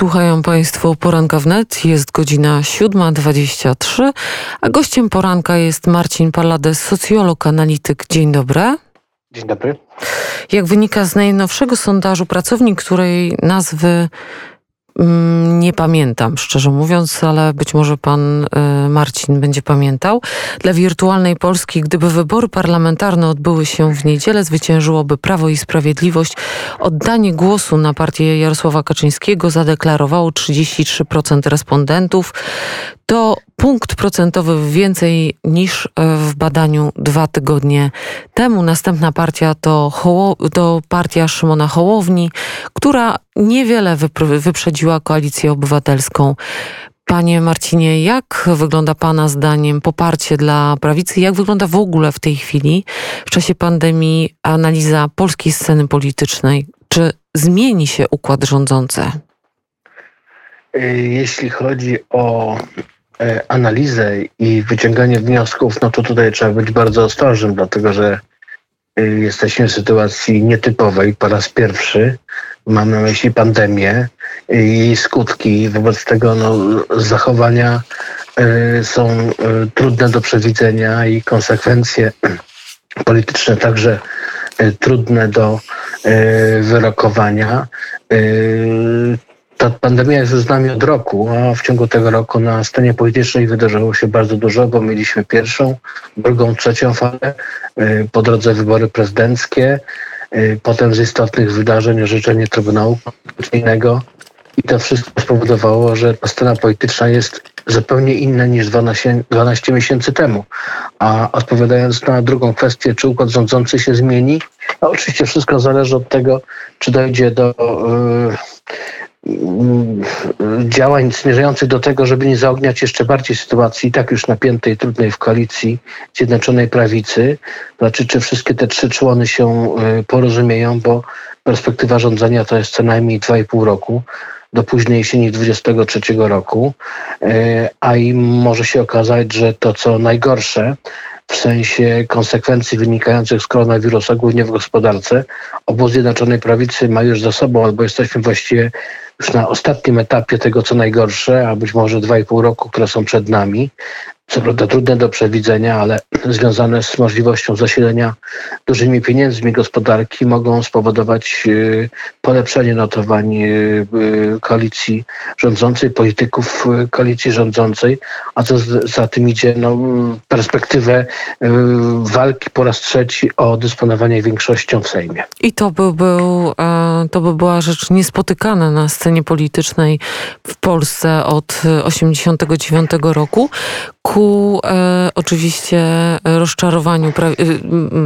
Słuchają Państwo poranka wnet. Jest godzina 7.23, a gościem poranka jest Marcin Palades, socjolog, analityk. Dzień dobry. Dzień dobry. Jak wynika z najnowszego sondażu, pracownik, której nazwy nie pamiętam, szczerze mówiąc, ale być może pan y, Marcin będzie pamiętał. Dla wirtualnej Polski, gdyby wybory parlamentarne odbyły się w niedzielę, zwyciężyłoby Prawo i Sprawiedliwość. Oddanie głosu na partię Jarosława Kaczyńskiego zadeklarowało 33% respondentów. To punkt procentowy więcej niż e, w badaniu dwa tygodnie temu. Następna partia to, Hoło, to partia Szymona Hołowni, która niewiele wyprzedziła koalicję obywatelską. Panie Marcinie, jak wygląda Pana zdaniem poparcie dla prawicy? Jak wygląda w ogóle w tej chwili, w czasie pandemii, analiza polskiej sceny politycznej? Czy zmieni się układ rządzący? Jeśli chodzi o E, analizę i wyciąganie wniosków, no to tutaj trzeba być bardzo ostrożnym, dlatego że jesteśmy w sytuacji nietypowej po raz pierwszy. Mam na myśli pandemię i skutki. Wobec tego no, zachowania e, są trudne do przewidzenia i konsekwencje polityczne także trudne do wyrokowania ta pandemia jest z nami od roku, a w ciągu tego roku na scenie politycznej wydarzyło się bardzo dużo, bo mieliśmy pierwszą, drugą, trzecią falę, y, po drodze wybory prezydenckie, y, potem z istotnych wydarzeń orzeczenie Trybunału Konstytucyjnego i to wszystko spowodowało, że ta scena polityczna jest zupełnie inna niż 12, 12 miesięcy temu. A odpowiadając na drugą kwestię, czy układ rządzący się zmieni, no oczywiście wszystko zależy od tego, czy dojdzie do yy, działań zmierzających do tego, żeby nie zaogniać jeszcze bardziej sytuacji i tak już napiętej, trudnej w koalicji Zjednoczonej Prawicy. Znaczy, czy wszystkie te trzy człony się y, porozumieją, bo perspektywa rządzenia to jest co najmniej 2,5 roku do późnej jesieni 23 roku, y, a i może się okazać, że to co najgorsze, w sensie konsekwencji wynikających z koronawirusa, głównie w gospodarce, obóz Zjednoczonej Prawicy ma już za sobą, albo jesteśmy właściwie już na ostatnim etapie tego, co najgorsze, a być może dwa i pół roku, które są przed nami co prawda trudne do przewidzenia, ale związane z możliwością zasilenia dużymi pieniędzmi gospodarki mogą spowodować y, polepszenie notowań y, y, koalicji rządzącej, polityków koalicji rządzącej, a co za tym idzie no, perspektywę walki po raz trzeci o dysponowanie większością w Sejmie. I to by, był, e, to by była rzecz niespotykana na scenie politycznej w Polsce od 1989 roku. Ku ku e, oczywiście rozczarowaniu pra, e,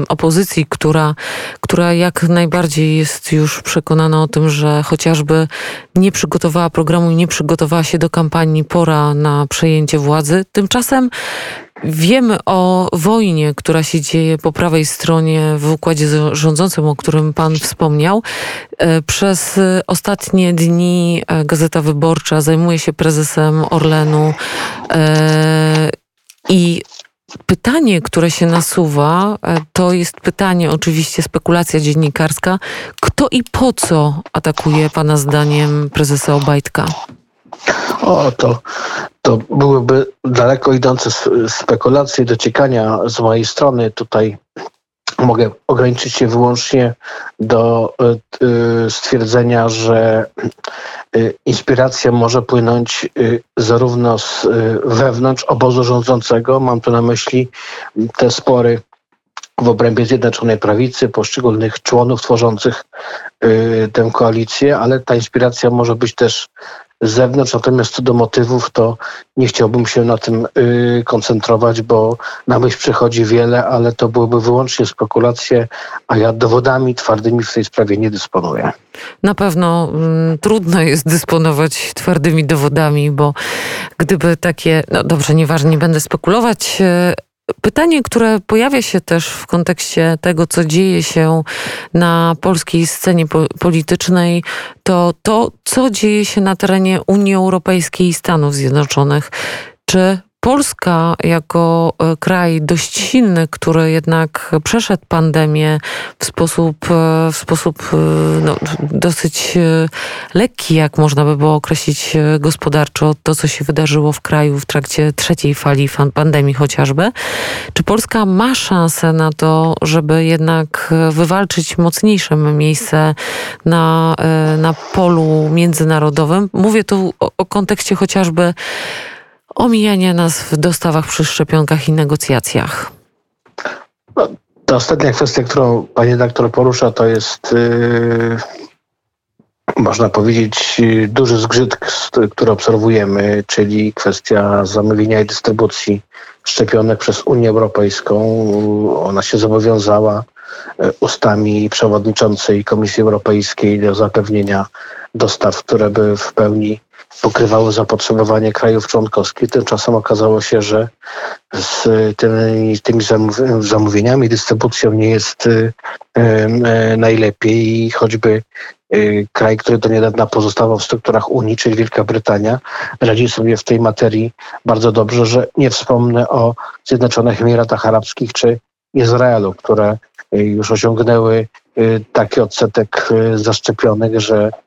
opozycji, która, która jak najbardziej jest już przekonana o tym, że chociażby nie przygotowała programu i nie przygotowała się do kampanii, pora na przejęcie władzy. Tymczasem Wiemy o wojnie, która się dzieje po prawej stronie w układzie rządzącym, o którym Pan wspomniał. E, przez ostatnie dni e, Gazeta Wyborcza zajmuje się prezesem Orlenu e, i pytanie, które się nasuwa, e, to jest pytanie, oczywiście spekulacja dziennikarska. Kto i po co atakuje Pana zdaniem prezesa Obajtka? O, to, to byłyby daleko idące spekulacje, dociekania z mojej strony. Tutaj mogę ograniczyć się wyłącznie do e, e, stwierdzenia, że e, inspiracja może płynąć zarówno z wewnątrz obozu rządzącego, mam tu na myśli te spory w obrębie Zjednoczonej Prawicy, poszczególnych członów tworzących tę koalicję, ale ta inspiracja może być też zewnątrz, natomiast co do motywów, to nie chciałbym się na tym y, koncentrować, bo na myśl przychodzi wiele, ale to byłyby wyłącznie spekulacje, a ja dowodami twardymi w tej sprawie nie dysponuję. Na pewno mm, trudno jest dysponować twardymi dowodami, bo gdyby takie, no dobrze, nieważne, nie będę spekulować, y, Pytanie, które pojawia się też w kontekście tego, co dzieje się na polskiej scenie politycznej, to to, co dzieje się na terenie Unii Europejskiej i Stanów Zjednoczonych. Czy Polska jako e, kraj dość silny, który jednak przeszedł pandemię w sposób, e, w sposób e, no, dosyć lekki, jak można by było określić gospodarczo, to co się wydarzyło w kraju w trakcie trzeciej fali pandemii chociażby. Czy Polska ma szansę na to, żeby jednak wywalczyć mocniejsze miejsce na, na polu międzynarodowym? Mówię tu o, o kontekście chociażby omijania nas w dostawach przy szczepionkach i negocjacjach? No, ta ostatnia kwestia, którą pani doktor porusza, to jest yy, można powiedzieć duży zgrzyt, który obserwujemy, czyli kwestia zamówienia i dystrybucji szczepionek przez Unię Europejską. Ona się zobowiązała y, ustami przewodniczącej Komisji Europejskiej do zapewnienia dostaw, które by w pełni pokrywały zapotrzebowanie krajów członkowskich. Tymczasem okazało się, że z tymi, tymi zamówieniami, dystrybucją nie jest y, y, najlepiej i choćby y, kraj, który do niedawna pozostawał w strukturach Unii, czyli Wielka Brytania, radzi sobie w tej materii bardzo dobrze, że nie wspomnę o Zjednoczonych Emiratach Arabskich czy Izraelu, które już osiągnęły taki odsetek zaszczepionych, że Y,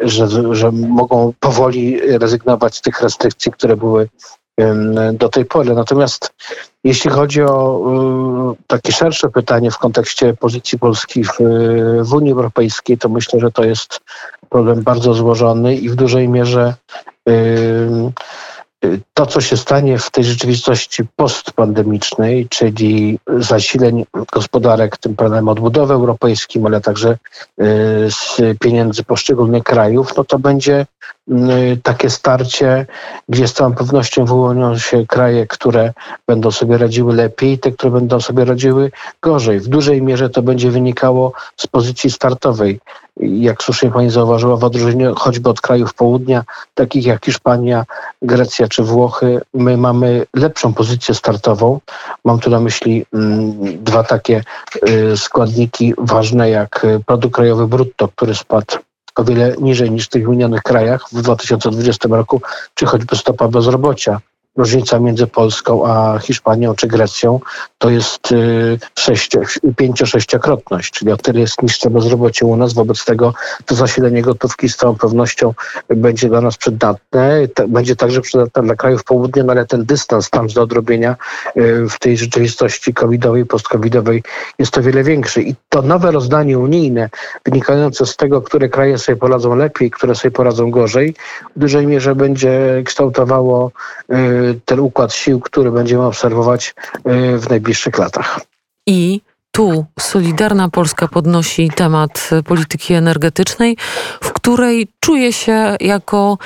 że, że mogą powoli rezygnować z tych restrykcji, które były do tej pory. Natomiast jeśli chodzi o y, takie szersze pytanie w kontekście pozycji Polski w, w Unii Europejskiej, to myślę, że to jest problem bardzo złożony i w dużej mierze to, co się stanie w tej rzeczywistości postpandemicznej, czyli zasileń gospodarek tym planem odbudowy europejskim, ale także y, z pieniędzy poszczególnych krajów, no to będzie y, takie starcie, gdzie z całą pewnością wyłonią się kraje, które będą sobie radziły lepiej, te, które będą sobie radziły gorzej. W dużej mierze to będzie wynikało z pozycji startowej jak słusznie pani zauważyła, w odróżnieniu choćby od krajów południa, takich jak Hiszpania, Grecja czy Włochy, my mamy lepszą pozycję startową. Mam tu na myśli mm, dwa takie y, składniki ważne, jak produkt krajowy brutto, który spadł o wiele niżej niż w tych wymienionych krajach w 2020 roku, czy choćby stopa bezrobocia różnica między Polską a Hiszpanią czy Grecją to jest y, pięcio-sześciokrotność, czyli o tyle jest niższe bezrobocie u nas. Wobec tego to zasilenie gotówki z całą pewnością będzie dla nas przydatne. Będzie także przydatne dla krajów południa, no ale ten dystans tam do odrobienia y, w tej rzeczywistości covidowej, post-covidowej jest o wiele większy. I to nowe rozdanie unijne, wynikające z tego, które kraje sobie poradzą lepiej, które sobie poradzą gorzej, w dużej mierze będzie kształtowało y, ten układ sił, który będziemy obserwować e, w najbliższych latach. I tu Solidarna Polska podnosi temat polityki energetycznej, w której czuje się jako,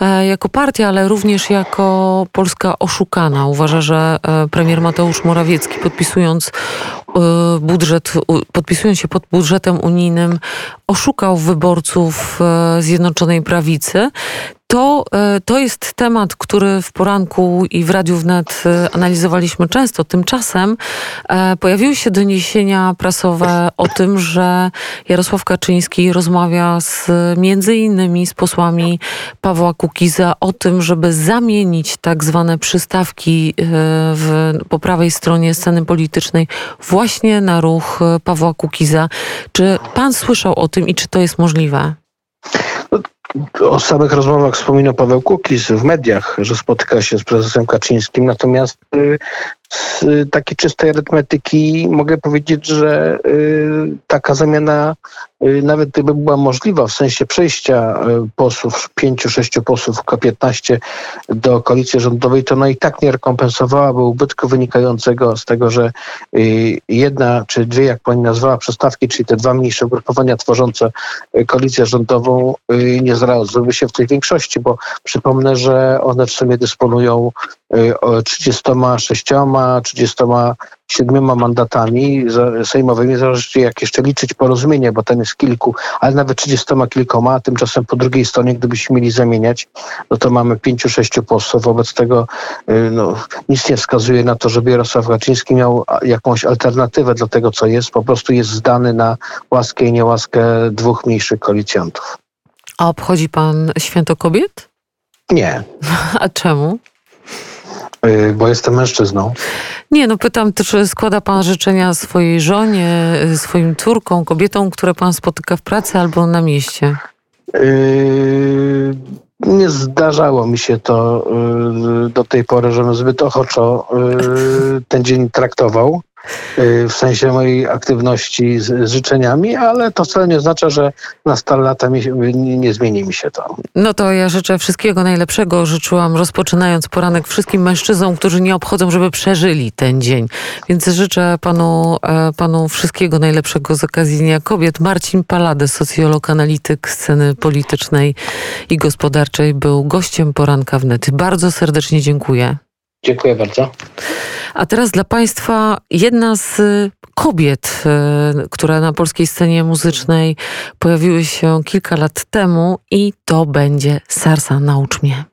e, jako partia, ale również jako Polska oszukana. Uważa, że e, premier Mateusz Morawiecki podpisując budżet, podpisując się pod budżetem unijnym, oszukał wyborców Zjednoczonej Prawicy to, e, to jest temat, który w poranku i w Radiu Wnet analizowaliśmy często. Tymczasem pojawiły się doniesienia prasowe o tym, że Jarosław Kaczyński rozmawia z między innymi z posłami Pawła Kukiza o tym, żeby zamienić tak zwane przystawki w, po prawej stronie sceny politycznej właśnie na ruch Pawła Kukiza. Czy pan słyszał o tym i czy to jest możliwe? o samych rozmowach wspominał Paweł Kukiz w mediach, że spotyka się z prezesem Kaczyńskim, natomiast y, z takiej czystej arytmetyki. Mogę powiedzieć, że y, taka zamiana, y, nawet gdyby była możliwa, w sensie przejścia y, posłów, pięciu, sześciu posłów K15 do koalicji rządowej, to ona i tak nie rekompensowałaby ubytku wynikającego z tego, że jedna czy dwie, jak pani nazwała, przestawki, czyli te dwa mniejsze ugrupowania tworzące koalicję rządową nie znalazłyby się w tej większości, bo przypomnę, że one w sumie dysponują 36, 37 mandatami sejmowymi, zależy jak jeszcze liczyć porozumienie, bo tam jest kilku, ale nawet 30 kilkoma, a tymczasem po drugiej stronie, gdybyśmy mieli zamieniać, no to mamy pięciu, sześciu posłów. Wobec tego y, no, nic nie wskazuje na to, żeby Jarosław Kaczyński miał jakąś alternatywę do tego, co jest. Po prostu jest zdany na łaskę i niełaskę dwóch mniejszych koalicjantów. A obchodzi pan Święto Kobiet? Nie. A czemu? Y, bo jestem mężczyzną. Nie, no pytam, czy składa pan życzenia swojej żonie, y, swoim córkom, kobietom, które pan spotyka w pracy albo na mieście? Yy, nie zdarzało mi się to yy, do tej pory, żebym zbyt ochoczo yy, ten dzień traktował. Y, w sensie mojej aktywności z, z, życzeniami, ale to wcale nie oznacza, że na stale lata mi, nie, nie, zmieni mi się to. No to ja życzę wszystkiego najlepszego. Życzyłam rozpoczynając poranek wszystkim mężczyznom, którzy nie obchodzą, żeby przeżyli ten dzień. Więc życzę panu, e, panu wszystkiego najlepszego z okazji Dnia Kobiet. Marcin Palades, socjolog, analityk sceny politycznej i gospodarczej, był gościem poranka wnet. Bardzo serdecznie dziękuję. Dziękuję bardzo. A teraz dla Państwa jedna z kobiet, e, które na polskiej scenie muzycznej pojawiły się kilka lat temu i to będzie Sarsa Naucz mnie.